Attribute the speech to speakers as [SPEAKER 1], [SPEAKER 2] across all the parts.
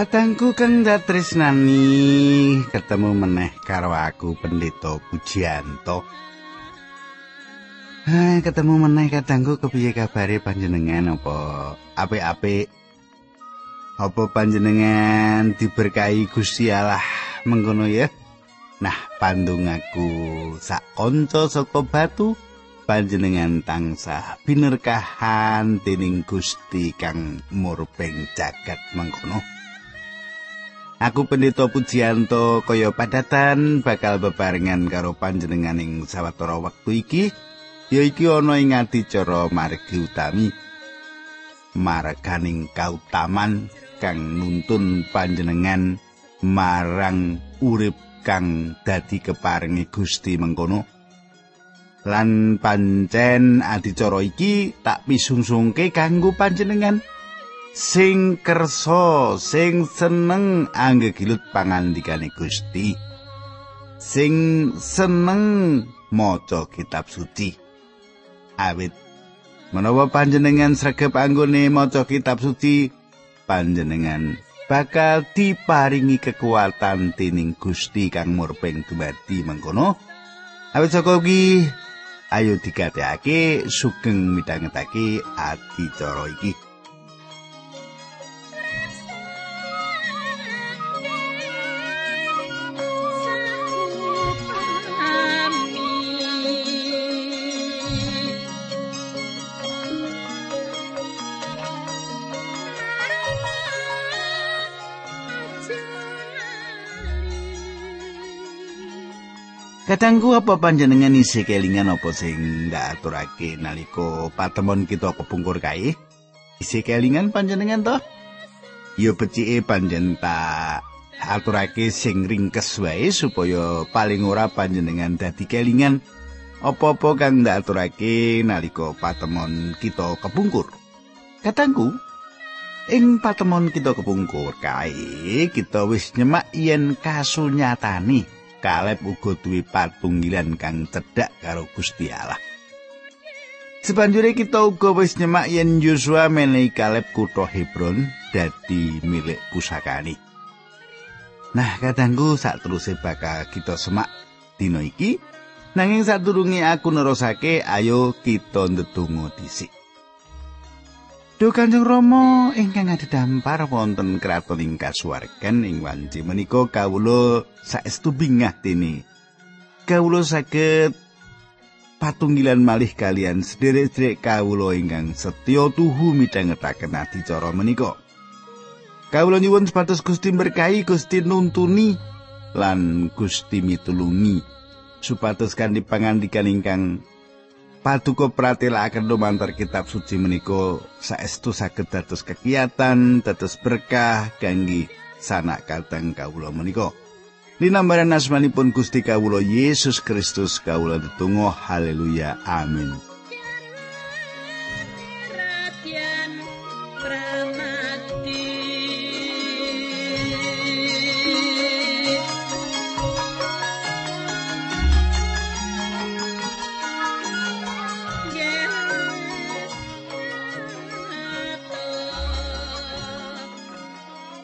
[SPEAKER 1] Katangku kang datresnani ketemu meneh karo aku Pendeta Pujianto. Hai, ketemu meneh katangku kepiye kabare panjenengan apa apik-apik? Apa panjenengan diberkahi Gusti Allah mengkono ya? Nah, pandung aku sak kanca saka batu panjenengan tansah binerkahan dening Gusti kang murbeng jagat mengkono. Aku pendeta Pujianto kaya padatan bakal bebarengan karo panjenenganing sawetara wektu iki ya iki ana ing adicara margi utami. Marganing kautaman kang nuntun panjenengan marang urip kang dadi keparengi Gusti mengkono. Lan pancen adicara iki tak pisungsungke kanggo panjenengan sing kersa sing seneng anggegilut pangandikane Gusti. Sing seneng maca kitab suci. Awit. Menawa panjenengan sregep anggone maca kitab suci panjenengan bakal diparingi kekuatan dening Gusti kang murbeng dumadi mengkono. Awit saka kuwi ayo digatekake sugeng midhangetake adicara iki Kadangku apa panjenengan isi kelingan apa sing ndak aturake nalika patemon kita kepungkur kae? Isi kelingan panjenengan toh? Yo becike panjen tak aturake sing ringkes wae supaya paling ora panjenengan dadi kelingan apa-apa kang ndak aturake nalika patemon kita kepungkur. Kadangku ing patemon kita kepungkur kae kita wis nyemak yen kasunyatane Kaleb uga duwe patunggilan kang cedhak karo Gusti Allah. Sebanjure kita uga wis nyemak yen Yosua menehi Kaleb kutha Hebron dadi milik pusakani. Nah, kadangku teruse bakal kita semak dina iki. Nanging sadurunge aku nerusake, ayo kita ndedonga dhisik. Duh Kanjeng Rama ingkang adhedhampar wonten kraton ing kasuwargan ing wanci menika kawula saestu bingah dene. Kawula saged patunggilan malih kalian sederek-sederek kawula ingkang setya tuhu midhangetaken adicara menika. Kawula nyuwun sepatus Gusti berkahi Gusti nuntuni lan Gusti mitulungi supados kanthi pangandikan ingkang Paduka pratelakaken lumantar kitab suci menika saestu saged dados kegiatan, dados berkah kangge sanak kateng kawula menika. Linambaran asmanipun Gusti kawula Yesus Kristus kawula tetunggal haleluya amin.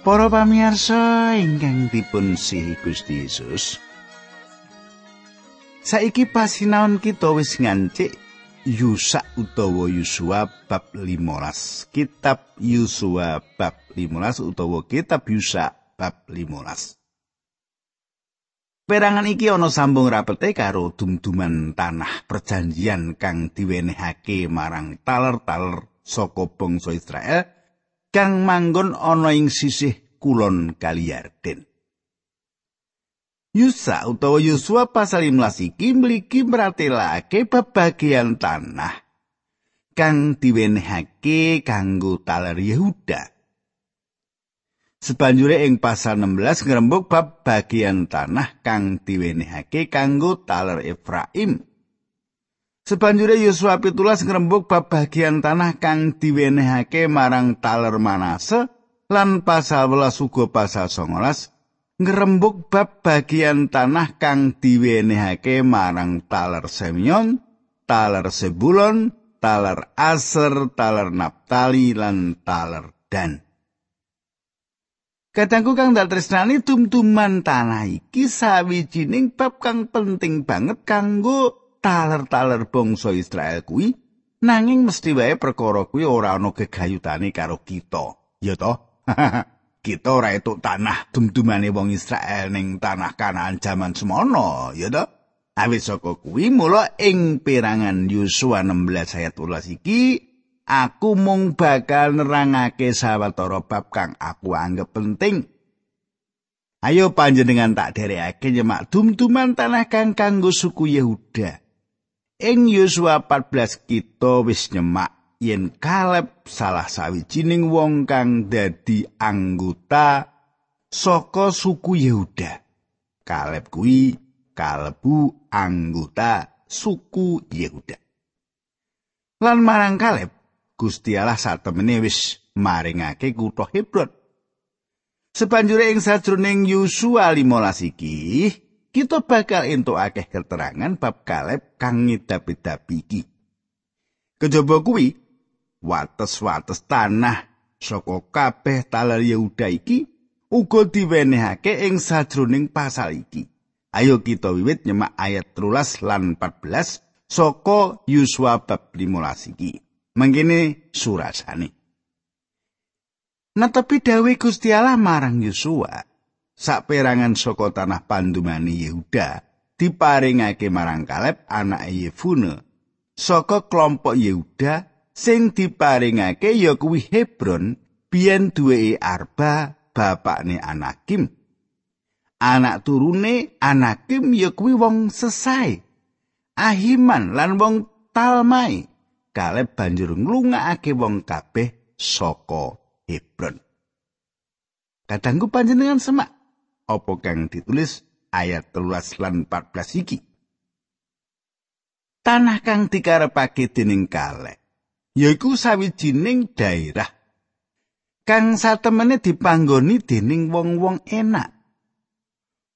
[SPEAKER 1] Para pamirsa ingkang dipun sihi Gusti Yesus. Saiki pasinaon kita wis ngancik Yusa utawa Yusua bab 15. Kitab Yusua bab 15 utawa kitab Yusa bab 15. Perangan iki ana sambung rapete karo dumduman tanah perjanjian kang diwenehake marang taler-taler saka bangsa Israel kang manggon ana ing sisih kulon Kali Yarden. Yusa utawa Yosua pasal 15 iki mligi mratelake babagian tanah kang diwenehake kanggo taler Yehuda. Sebanjure ing pasal 16 ngrembug bab bagian tanah kang diwenehake kanggo taler Efraim. Sebanjure Yosua pitulas ngrembug bab bagian tanah kang diwenehake marang taler Manase lan pasal welas uga pasal 19 ngrembug bab bagian tanah kang diwenehake marang taler Semyon, taler Sebulon, taler Aser, taler Naptali lan taler Dan. Kadangku kang dal tresnani tumtuman tanah iki sawijining bab kang penting banget kanggo taler-taler bangsa Israel kuwi nanging mesti wae perkara kuwi ora ana gegayutane karo kita ya toh kita ora etuk tanah tumtumane wong Israel ning tanah Kanaan jaman semono ya toh awit saka kuwi mula ing perangan Yosua 16 ayat 12 iki aku mung bakal nerangake sawetara bab kang aku anggap penting. Ayo panjenengan tak derekake nyemak dum-duman tanah kang kanggo suku Yehuda. Ing Yosua 14 kita wis nyemak yen Kaleb salah sawijining wong kang dadi anggota saka suku Yehuda. Kaleb kuwi kalebu anggota suku Yehuda. Lan marang Kaleb Gusti Allah satemene wis maringake kutha Hebron. Sebanjure ing sajroning Yosua 15 iki, kita bakal entuk akeh keterangan bab Kaleb kang ngidapi-dapi iki. Kejaba kuwi, wates-wates tanah saka kabeh taler Yehuda iki uga diwenehake ing sajroning pasal iki. Ayo kita wiwit nyemak ayat 13 lan 14 saka Yosua bab 15 iki. mangkene surasane. Netepi dawe Gusti Allah marang Yosua, saperangan saka tanah pandumani Yehuda diparingake marang Kaleb anak Yefune saka kelompok Yehuda sing diparingake ya kuwi Hebron biyen duwe Arba bapakne Anakim. Anak turune Anakim ya kuwi wong sesai. Ahiman lan wong Talmai. Kaleb banjur nglungakake wong kabeh saka Hebron. Kadangku panjenengan semak apa kang ditulis ayat 13 lan 14 iki. Tanah kang dikarepake dening Kaleb yaiku sawijining daerah kang satemene dipanggoni dening wong-wong enak.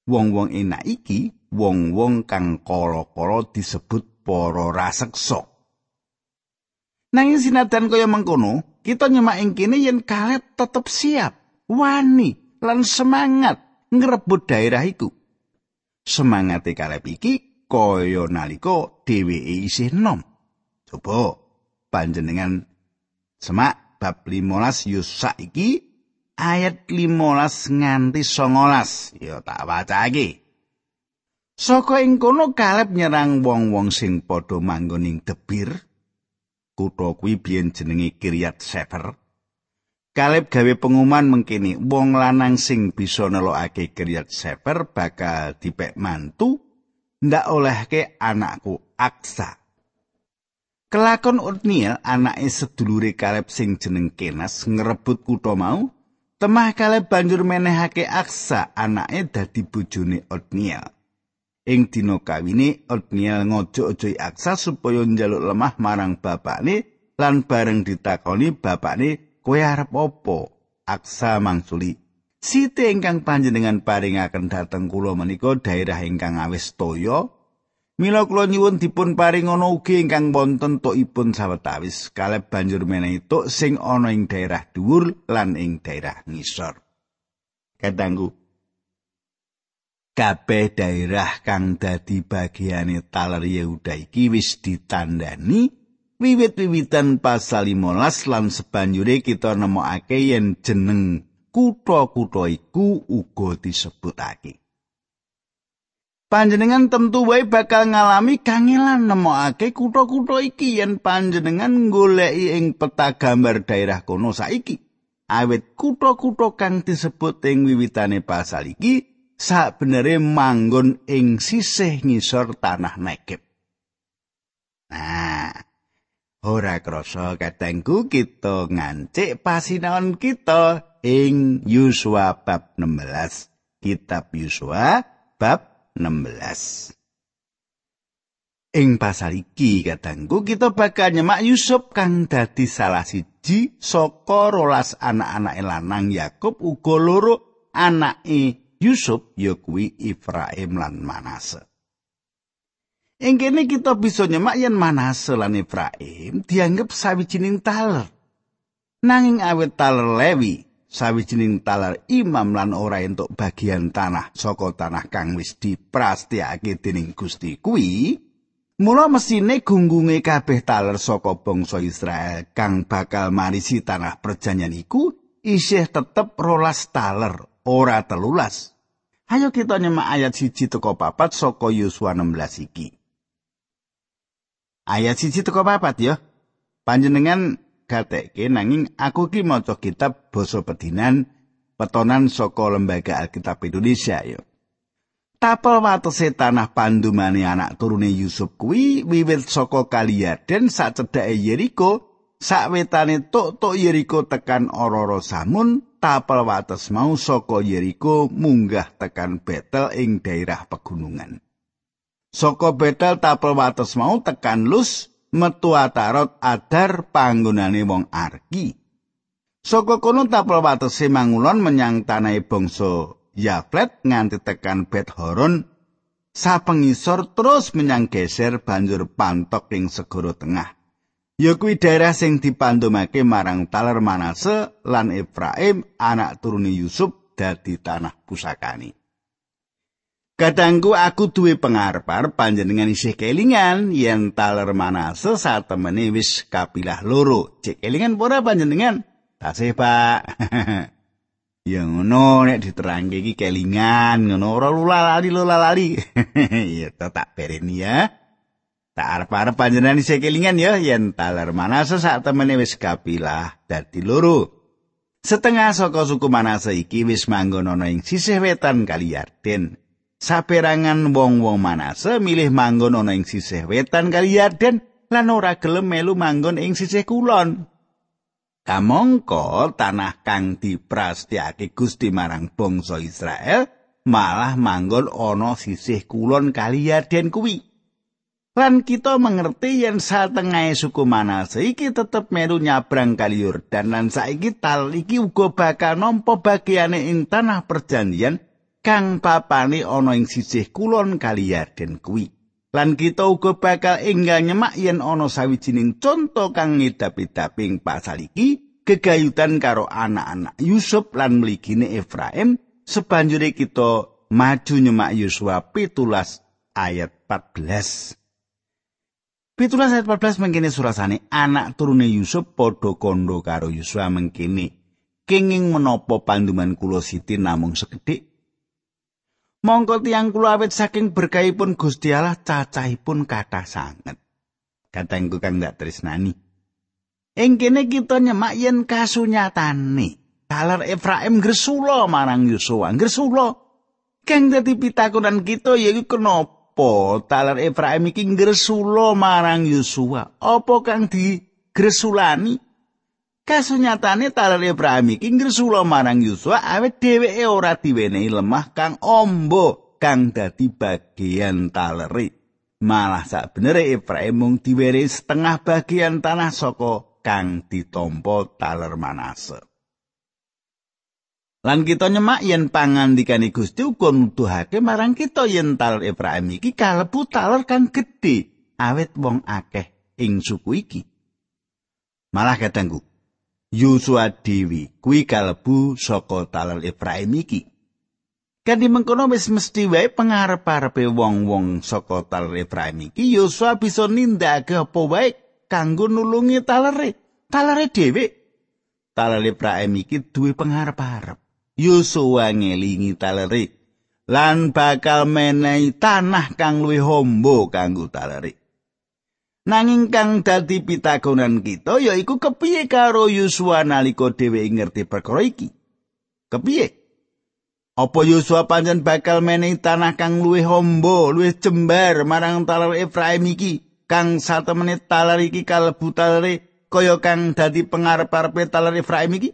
[SPEAKER 1] Wong-wong enak iki wong-wong kang kala-kala disebut para raseksa. Nanging sinadan kaya mengkono, kita nyemak ing kene yen Kaleb tetep siap, wani lan semangat ngrebut daerah iku. Semangate Kaleb iki kaya nalika dheweke isih nom. Coba panjenengan semak bab 15 Yusa iki ayat 15 nganti 19. Ya tak wacake. Saka ing kono Kaleb nyerang wong-wong sing padha manggon ing Debir kutha kuwi biyen jenenge Kiryat Sefer. Kaleb gawe pengumuman mengkini wong lanang sing bisa nelokake Kiryat Sefer bakal dipek mantu ndak olehke anakku Aksa. Kelakon Otniel anake sedulure Kaleb sing jeneng Kenas ngrebut kutha mau, temah Kaleb banjur menehake Aksa anake dadi bojone Otniel. ing dina kawine Otniel ngojo-ojo aksa supaya njaluk lemah marang bapakne lan bareng ditakoni bapakne kowe arep apa? Aksa mangsuli. Site ingkang panjenengan paringaken dhateng kula menika daerah ingkang awis toya. Mila kula nyuwun dipun paring ana ugi ingkang wonten tokipun sawetawis kaleb banjur menehi tok sing ana ing daerah dhuwur lan ing daerah ngisor. Kadangku kabeh daerah kang dadi bagiane taler Yehuda iki wis ditandani wiwit-wiwitan pasal 15 lan sebanjure kita nemokake yen jeneng kutha-kutha iku uga disebutake. Panjenengan tentu wae bakal ngalami kangelan nemokake kutha-kutha iki yen panjenengan goleki ing peta gambar daerah kono saiki. Awit kutha-kutha kang disebut ing wiwitane pasal iki sabenere manggon ing sisih ngisor tanah Negeb. Nah, ora krasa katengku kita ngancik pasinaon kita ing Yusua bab 16. Kitab Yusua bab 16. Ing pasal iki katengku kita bakal nyemak Yusuf kang dadi salah siji saka rolas anak-anak lanang Yakub uga loro anake Yusuf ya kuwi Ifraim lan Manase. Ing kene kita bisa nyemak yen Manase lan Ifraim dianggep sawijining taler. Nanging awet taler Lewi sawijining taler imam lan ora entuk bagian tanah saka tanah kang wis diprastiake dening Gusti kuwi mula mesine gunggunge kabeh taler saka bangsa Israel kang bakal marisi tanah perjanjian iku isih tetep rolas taler ora telulas ayo kita nyemak ayat siji teko papat saka Yosua 16 iki ayat siji teko papat ya panjenengan gatekke nanging aku ki maca kitab basa pedinan petonan saka lembaga Alkitab Indonesia yo. Tapel watese tanah pandumane anak turune Yusuf kuwi wiwit saka Kaliaden sak cedhake Yeriko sakwetane tok-tok Yeriko tekan Ororo Samun tapel wates mau saka Yeriko munggah tekan Betel ing daerah pegunungan. Saka Betel tapel wates mau tekan Lus metu atarot adar panggonane wong arki. Saka kono tapel watese mangulon menyang tanahe bangsa Yaflet nganti tekan Bet Horon sapengisor terus menyang geser banjur pantok ing segara tengah. Ya kuwi daerah sing dipandhumake marang Taler Manase lan Efraim anak turune Yusuf dadi tanah pusakane. Kadangku aku duwe pengarep panjenengan isih kelingan yen taler manase satemene wis kapilah loro. Cek kelingan ora panjenengan? Tasih, Pak. ya ngono nek diterangke iki kelingan ngono ora lulalali lulalali. ya tak bereni ya. Tak arep-arep panjenengan isih kelingan ya yen taler manase satemene wis kapilah dadi loro. Setengah saka suku Manase iki wis manggon ana ing sisih wetan kali Yarden. Saperangan wong-wong manase milih manggon ana ing sisih wetan kali Yarden lan ora gelem melu manggon ing sisih kulon. Kamangka tanah kang diprastiake Gusti marang bangsa Israel malah manggon ana sisih kulon kali Yarden kuwi. Lan kita mengerti yen satengahe suku Manase iki tetep melu nyabrang kali Yordan lan saiki tal iki uga bakal nampa bagiane ing tanah perjanjian kang papane ana ing sisih kulon kali Yarden kuwi. Lan kita uga bakal enggal nyemak yen ana sawijining conto kang ngidap-idaping pasal iki gegayutan karo anak-anak Yusuf lan mligine Efraim sebanjure kita maju nyemak Yosua pitulas ayat 14. Pitulas ayat 14 mengkini surasane anak turune Yusuf padha kondo karo Yosua mengkini kenging menopo panduman kula siti namung sekedhik Mongko tiang kula awet saking berkahipun Gusti Allah cacahipun kathah sanget. Katengku kang ndak tresnani. Ing kene kita nyemak yen kasunyatane kalar Efraim gresula marang Yosua, gresula. Kang dadi pitakonan kita yaiku kenapa talar Efraim iki gresula marang Yosua? Apa kang digresulani? Kasunyatane taler Ibrahim iki ngresula marang Yusua awet dheweke ora diwenehi lemah kang ombo kang dadi bagian taleri. Malah sakbenere Ibrahim mung diwenehi setengah bagian tanah saka kang ditampa taler Manase. Lan kita nyemak yen pangandikane Gusti uga nuduhake marang kita yen taler Ibrahim iki kalebu taler kang gedhe awet wong akeh ing suku iki. Malah kadangku Yosua Dewi kuwi kalebu saka talal Efraim iki. Kanthi mengkono wis mesti wae pangarep-arepe wong-wong saka talal Efraim iki Yosua bisa nindakake apa wae kanggo nulungi talere. Talere dhewe. Talal Efraim iki duwe pangarep-arep. Yosua ngelingi talere lan bakal menehi tanah kang luwih hombo kanggo talere. Nanging kang dadi pitakonan kita yaiku kepiye karo Yosua nalika dheweke ngerti perkara iki? Kepiye? Apa Yosua pancen bakal menehi tanah kang luwih hombo, luwih jembar marang talar Efraim iki, kang satemene talar iki kalebu talare kaya kang dadi pengarep-arepe talar Efraim iki?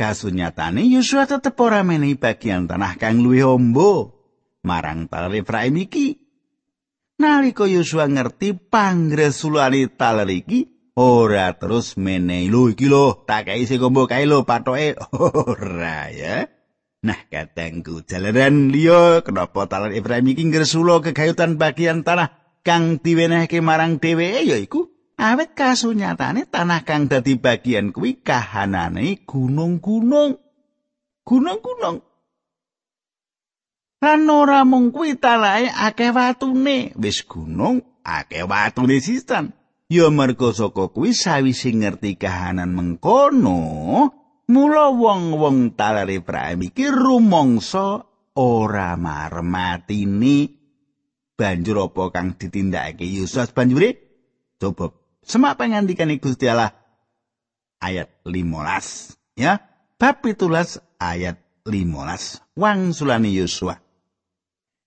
[SPEAKER 1] Kasunyatane Yosua tetep ora menehi bagian tanah kang luwih hombo marang talar Efraim iki. Nalika Yosua ngerti pangresulane taler iki ora terus menehi lho iki lho tak kei sing gombo kae lho patoke ora ya. Nah katengku jalaran liya kenapa taler Ibrahim iki ngresula kegayutan bagian tanah kang diwenehke marang dheweke yaiku Awit kasunyatane tanah kang dadi bagian kuwi kahanane gunung-gunung. Gunung-gunung. Lan ora mung kuwi tanahe akeh watune, wis gunung akeh watune sisan. Ya merga saka kuwi sawise ngerti kahanan mengkono, mula wong-wong talar Ibrahim iki rumangsa ora marmatini banjur apa kang ditindakake Yusuf banjure? Coba semak pangandikan Gusti Allah. Ayat 15 ya. Bab 17 ayat 15 wangsulane Yusuf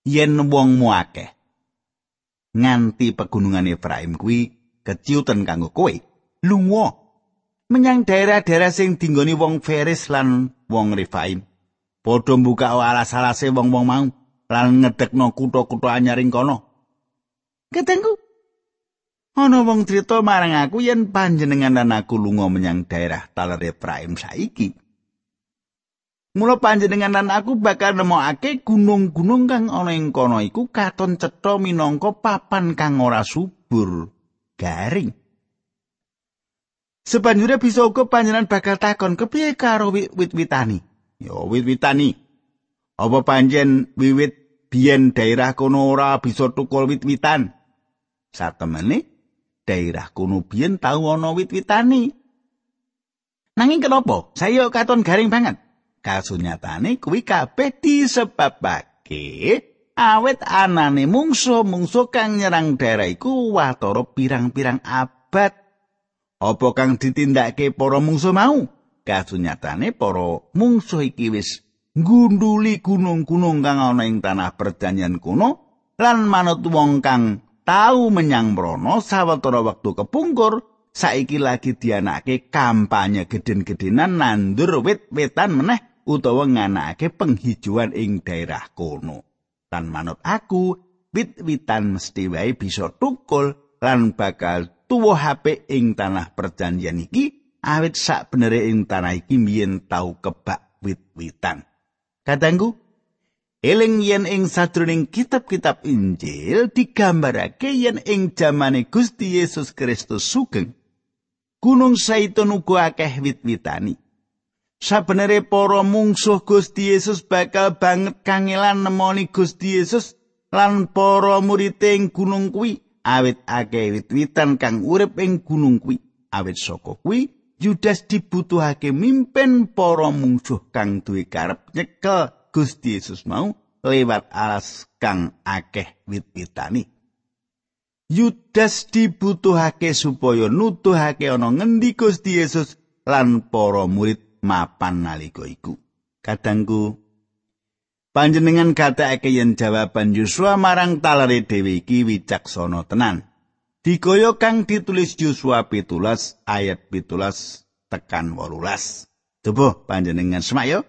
[SPEAKER 1] yen wong muake nganti pegunungan Efraim kuwi keciutan kanggo kowe. Lunga menyang daerah-daerah sing dinggoni wong Feris lan wong Refaim. Padha mbuka alas-alase wong-wong mau lan ngedekno kutha-kutha anyaring kono. Ketengku ana wong crita marang aku yen panjenengan lan aku lunga menyang daerah Taler Efraim saiki Mula panjenengan lan aku bakal nemokake gunung-gunung kang ana ing kono iku katon cetha minangka papan kang ora subur. garing. Sebanjure bisa uga panjenengan bakal takon kepiye karo wit-witani? Ya wit-witani. Apa panjen wiwit biyen daerah kono ora bisa tukul wit-witan? Satemene daerah kono biyen tau ana wit-witani. Nanging kenapa? Saya katon garing banget. Kasunyatane kuwi kabeh disebabake awet anane mungsu-mungsu kang nyerang daerah iku watara pirang-pirang abad. Apa kang ditindakake para mungsu mau? Kasunyatane para mungsu iki wis gunduli gunung-gunung kang ana ing tanah perjanjian kuno lan manut wong kang tau menyang mrono sawetara wektu kepungkur saiki lagi dianake kampanye gedhen-gedhenan nandur wit-witan meneh utawa nganakake penghijauan ing daerah kono. lan manut aku wit-witan mesti wae bisa tukul lan bakal tuwa HP ing tanah perjanjian iki awit sak benere ing tanah iki mbiyen tau kebak wit-witan. Kadangku eling yen ing sadroning kitab-kitab Injil digambarake yen ing jamane Gusti Yesus Kristus sugeng. Gunung Saitun uga akeh wit-witani Sabenere para mungsuh Gusti Yesus bakal banget kangelan nemoni Gusti Yesus lan para murid ing gunung kuwi awit akeh wit-witan kang urip ing gunung kuwi. Awit saka kuwi Judas dibutuhake mimpin para mungsuh kang duwe karep nyekel Gusti Yesus mau lewat alas kang akeh wit-witani. Judas dibutuhake supaya nutuhake ana ngendi Gusti Yesus lan para murid mapan nalika iku. Kadangku panjenengan gatekake yen jawaban Yosua marang talare dhewe iki wicaksana tenan. Dikaya kang ditulis Yosua 17 ayat 17 tekan 18. Coba panjenengan semak yo.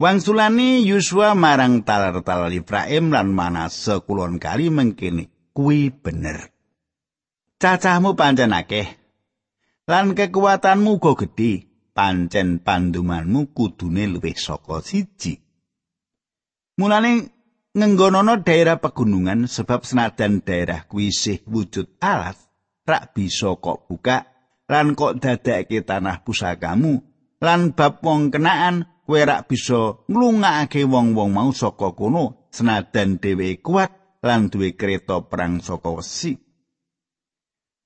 [SPEAKER 1] Wangsulane Yosua marang talar-talar Ibrahim lan Manase kulon kali mengkene kuwi bener. Cacahmu pancen akeh lan kekuatanmu go gedhe. Pancen pandumanmu kudune luwih saka siji. Mulane ngenggonono daerah pegunungan sebab senajan daerah kuwi isih wujud alas, rak bisa kok buka lan kok dadekake tanah pusakamu lan bab wong kenaan kowe rak bisa nglungakake wong-wong mau saka kono senajan dhewe kuat lan duwe kereta perang saka wesi.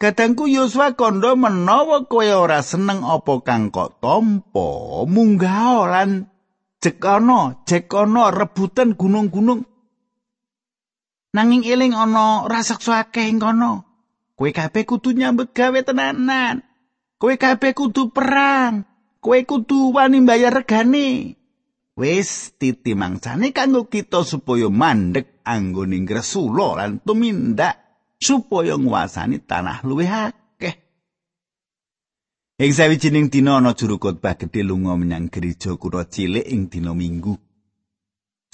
[SPEAKER 1] Kadangku Yosua kondo menawa kowe ora seneng apa kang kok tampa, munggah lan jekono, jekono rebutan gunung-gunung. Nanging eling ana raseksa akeh ing kono. Kowe kabeh kudu nyambut gawe tenanan. Kowe kabeh kudu perang. Kowe kudu wani mbayar regane. Wis titi mangsane kanggo kita supaya mandek anggone ngresula lan tumindak supaya nguasani tanah luwih akeh. Ing sawijining dina ana juru khotbah gedhe lunga menyang gereja kutha cilik ing dina Minggu.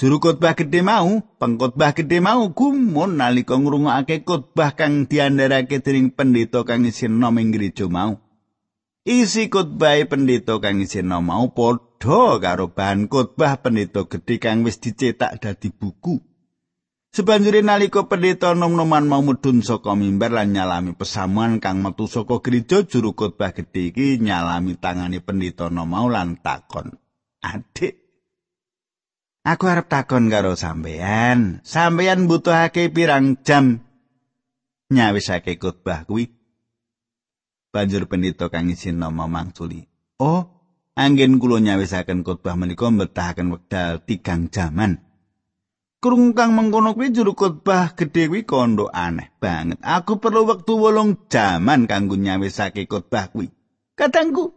[SPEAKER 1] Juru khotbah gedhe mau, pengkhotbah gedhe mau gumun nalika ngrungokake khotbah kang diandharake dening pendeta kang isin nom ing gereja mau. Isi khotbah pendeta kang isin nom mau padha karo bahan khotbah pendeta gedhe kang wis dicetak dadi buku. Sebanjure nalika pendeta nom-noman mau mudhun saka mimbar lan nyalami pesamuan kang metu saka gereja juru khotbah gedhe iki nyalami tangane pendeta nom mau lan takon. Adik, aku arep takon karo sampeyan. Sampeyan butuhake pirang jam nyawisake khotbah kuwi? Banjur pendeta kang isin nom mangsuli. Oh, anggen kula nyawisaken khotbah menika mbetahaken wekdal tigang jaman. Krung kang mengkono kuwi juru khotbah gedhe kuwi kondo aneh banget. Aku perlu wektu wolong jaman kanggo nyawisake khotbah kuwi. Katangku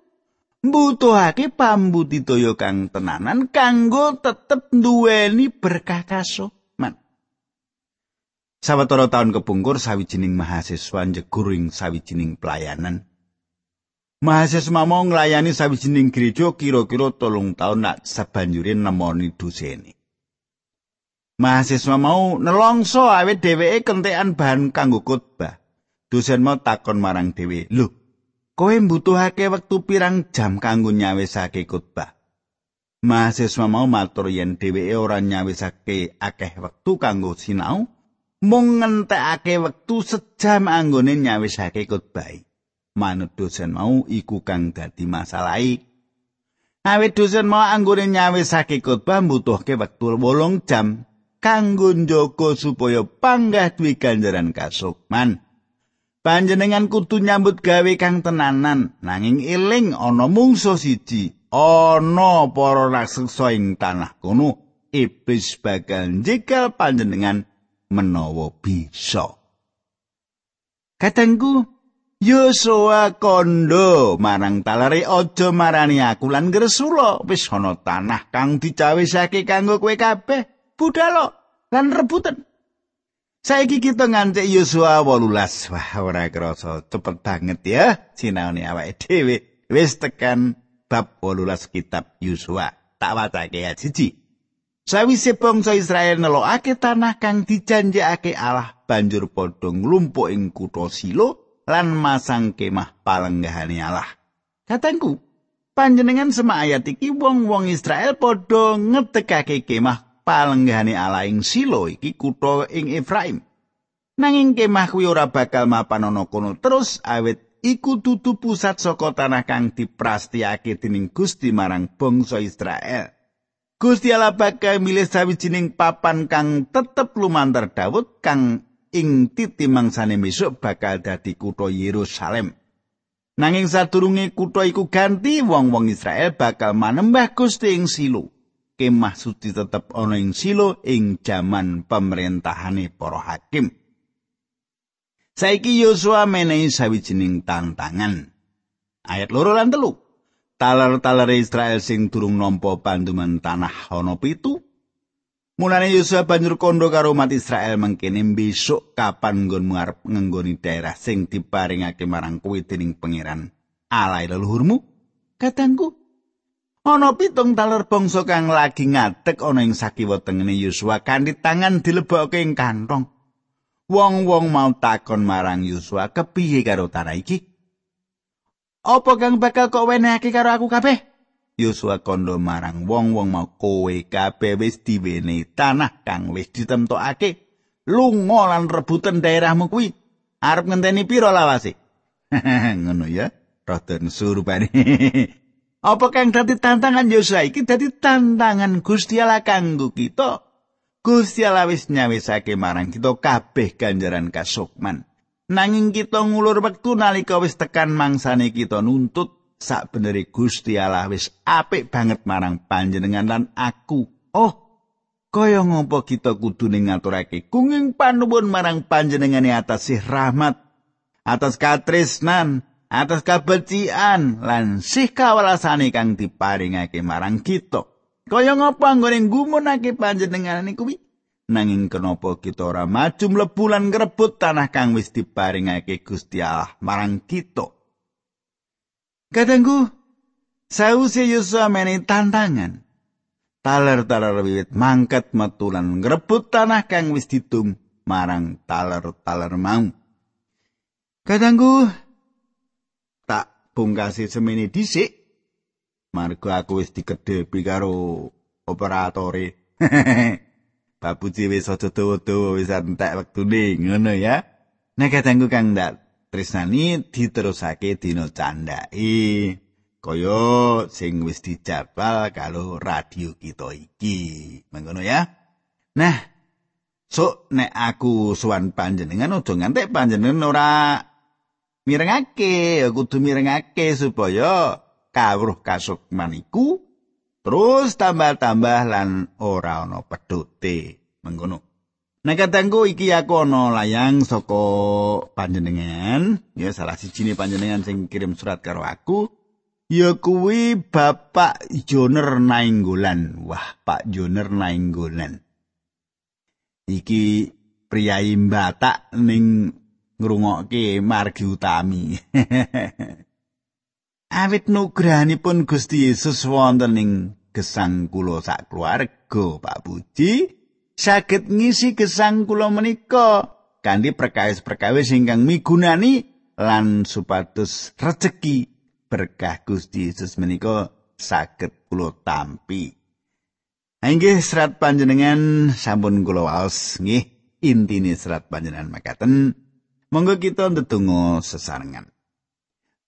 [SPEAKER 1] mbutuhake pambudidaya kang tenanan kanggo tetep duweni berkah kasoman. Sawetara taun kepungkur sawijining mahasiswa njeguring sawijining pelayanan. Mahasiswa mau nglayani sawijining gereja kira-kira tolong taun nak sabanjure nemoni dosene. Mahasiswa mau nelongso awet dheweke kentekan bahan kanggo khotbah. Dosen mau takon marang dhewe, "Lho, kowe mbutuhake wektu pirang jam kanggo nyawisake khotbah?" Mahasiswa mau matur yen dheweke ora nyawisake akeh wektu kanggo sinau, mung ngentekake wektu sejam anggone nyawisake khotbah. Manut dosen mau iku kang dadi masalahe. Awit dosen mau anggone nyawisake khotbah mbutuhke wektu 8 jam kanggo njaga supaya panggah duwe ganjaran kasukman. Panjenengan kudu nyambut gawe kang tenanan nanging eling ana mungso siji ana para raksasa ing tanah kono iblis bakal njikal panjenengan menawa bisa. Katengku Yosua kondo marang talare aja marani aku lan gresula wis ana tanah kang dicawisake kanggo kowe kabeh budalo lan rebutan. Saiki kita ngantek Yosua 18. Wah, ora krasa cepet banget ya sinaune awake dhewe. Wis tekan bab 18 kitab Yosua. Tak wacake ya siji. Sawise bangsa Israel nelokake tanah kang dijanjekake Allah banjur padha nglumpuk ing kutha Silo lan masang kemah palenggahane Allah. Katangku, panjenengan semak ayat iki wong-wong Israel padha ngetekake kemah palenggahane ala ing Silo iki kutha ing Efraim. Nanging kemah kuwi ora bakal mapan ana kono terus awit iku dudu pusat saka tanah kang diprastiyake dening Gusti marang bangsa Israel. Gusti Allah bakal milih sawijining papan kang tetep lumantar Daud kang ing titi mangsane besok bakal dadi kutha Yerusalem. Nanging sadurunge kutha iku ganti wong-wong Israel bakal manembah Gusti ing Silo. Kemah suci tetep ana ing silo ing jaman pemerintahane para hakim. Saiki Yosua menehi sawijining tantangan. Ayat loro lan telu. Talar-talar Israel sing durung nampa panduman tanah ana pitu. Mulane Yosua banjur kondo karo umat Israel mengkene besok kapan nggonmu arep ngenggoni daerah sing diparingake marang kowe dening pangeran Allah leluhurmu? Katangku, Ana pitung taler bangsa kang lagi ngadeg ana ing sakiwa tengene Yosua kanthi tangan dilebokke ing kantong. Wong-wong mau takon marang Yosua kepiye karo tanah iki? Apa kang bakal kok wenehake karo aku kabeh? Yosua kondo marang wong-wong mau kowe kabeh wis diwene tanah kang wis ditemtokake. Lunga lan rebutan daerahmu kuwi. Arep ngenteni pira lawase? Ngono ya. Rada surupane. Apa kang dadi tantangan Yosua iki dadi tantangan Gusti Allah kanggo kita. Gusti Allah wis nyawisake marang kita kabeh ganjaran kasukman. Nanging kita ngulur wektu nalika wis tekan mangsane kita nuntut sak beneri Gusti Allah wis apik banget marang panjenengan lan aku. Oh, kaya ngopo kita kudu ngaturake kunging panuwun marang panjenengane atas sih rahmat atas katresnan atas kabecikan lan sih kawalasane kang diparingake marang kita. Kaya ngapa anggone nggumunake panjenengan kuwi? Nanging kenapa kita ora maju mlebu lan ngrebut tanah kang wis diparingake Gusti Allah marang kita? Kadangku, sause Yosua menehi tantangan. Taler-taler wiwit mangkat metu lan ngrebut tanah kang wis ditum marang taler-taler mau. Kadangku, bungkasi semene dhisik. Marga aku wis dikedepi karo operatore. Babuji wis aja dawa-dawa wis entek wektune ngono ya. Nek kadangku kang ndak tresnani diterusake dina candhake. Kaya sing wis dijadwal karo radio kita iki. Mengkono ya. Nah so nek aku suwan panjenengan aja ngantek panjenengan ora mirengake kudu mirengake supaya kawruh kasukman iku terus tambah-tambah lan ora ana pedhote mengkono Nah katangku iki aku ana layang saka panjenengan ya salah siji panjenengan sing kirim surat karo aku ya kuwi Bapak Joner Nainggolan. Wah Pak Joner Nainggolan. Iki priyayi batak ning ngrungokke margi utami. Awit nugrahanipun Gusti Yesus wonten ing gesang kula sak keluarga Pak Puji. Saged ngisi gesang kula menika kanthi perkawis-perkawis ingkang migunani lan supados rejeki berkah Gusti Yesus menika saged kula tampi. Inggih serat panjenengan sampun kula waos. Nggih intine serat panjenengan makaten monggo kita ndedonga sesarengan.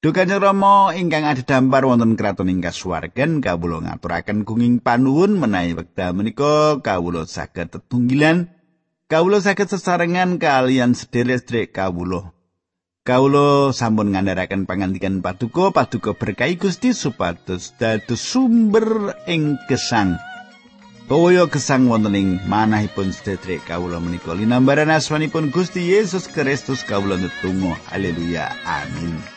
[SPEAKER 1] Dukanjeng Rama ingkang adhedhampar wonten kraton ing kasuwargan kawula ngaturaken gunging panuwun menawi wekdal menika kawula saged tetunggilan kawula saged sesarengan kalian sederek-sederek kawula. Kawula sampun ngandharaken pangandikan paduka paduka berkahi Gusti supados dados sumber ing gesang Kaya gesang wonten ing manahipun sedherek kawula menika. Linambaran asmanipun Gusti Yesus Kristus kawula netunggal haleluya. Amin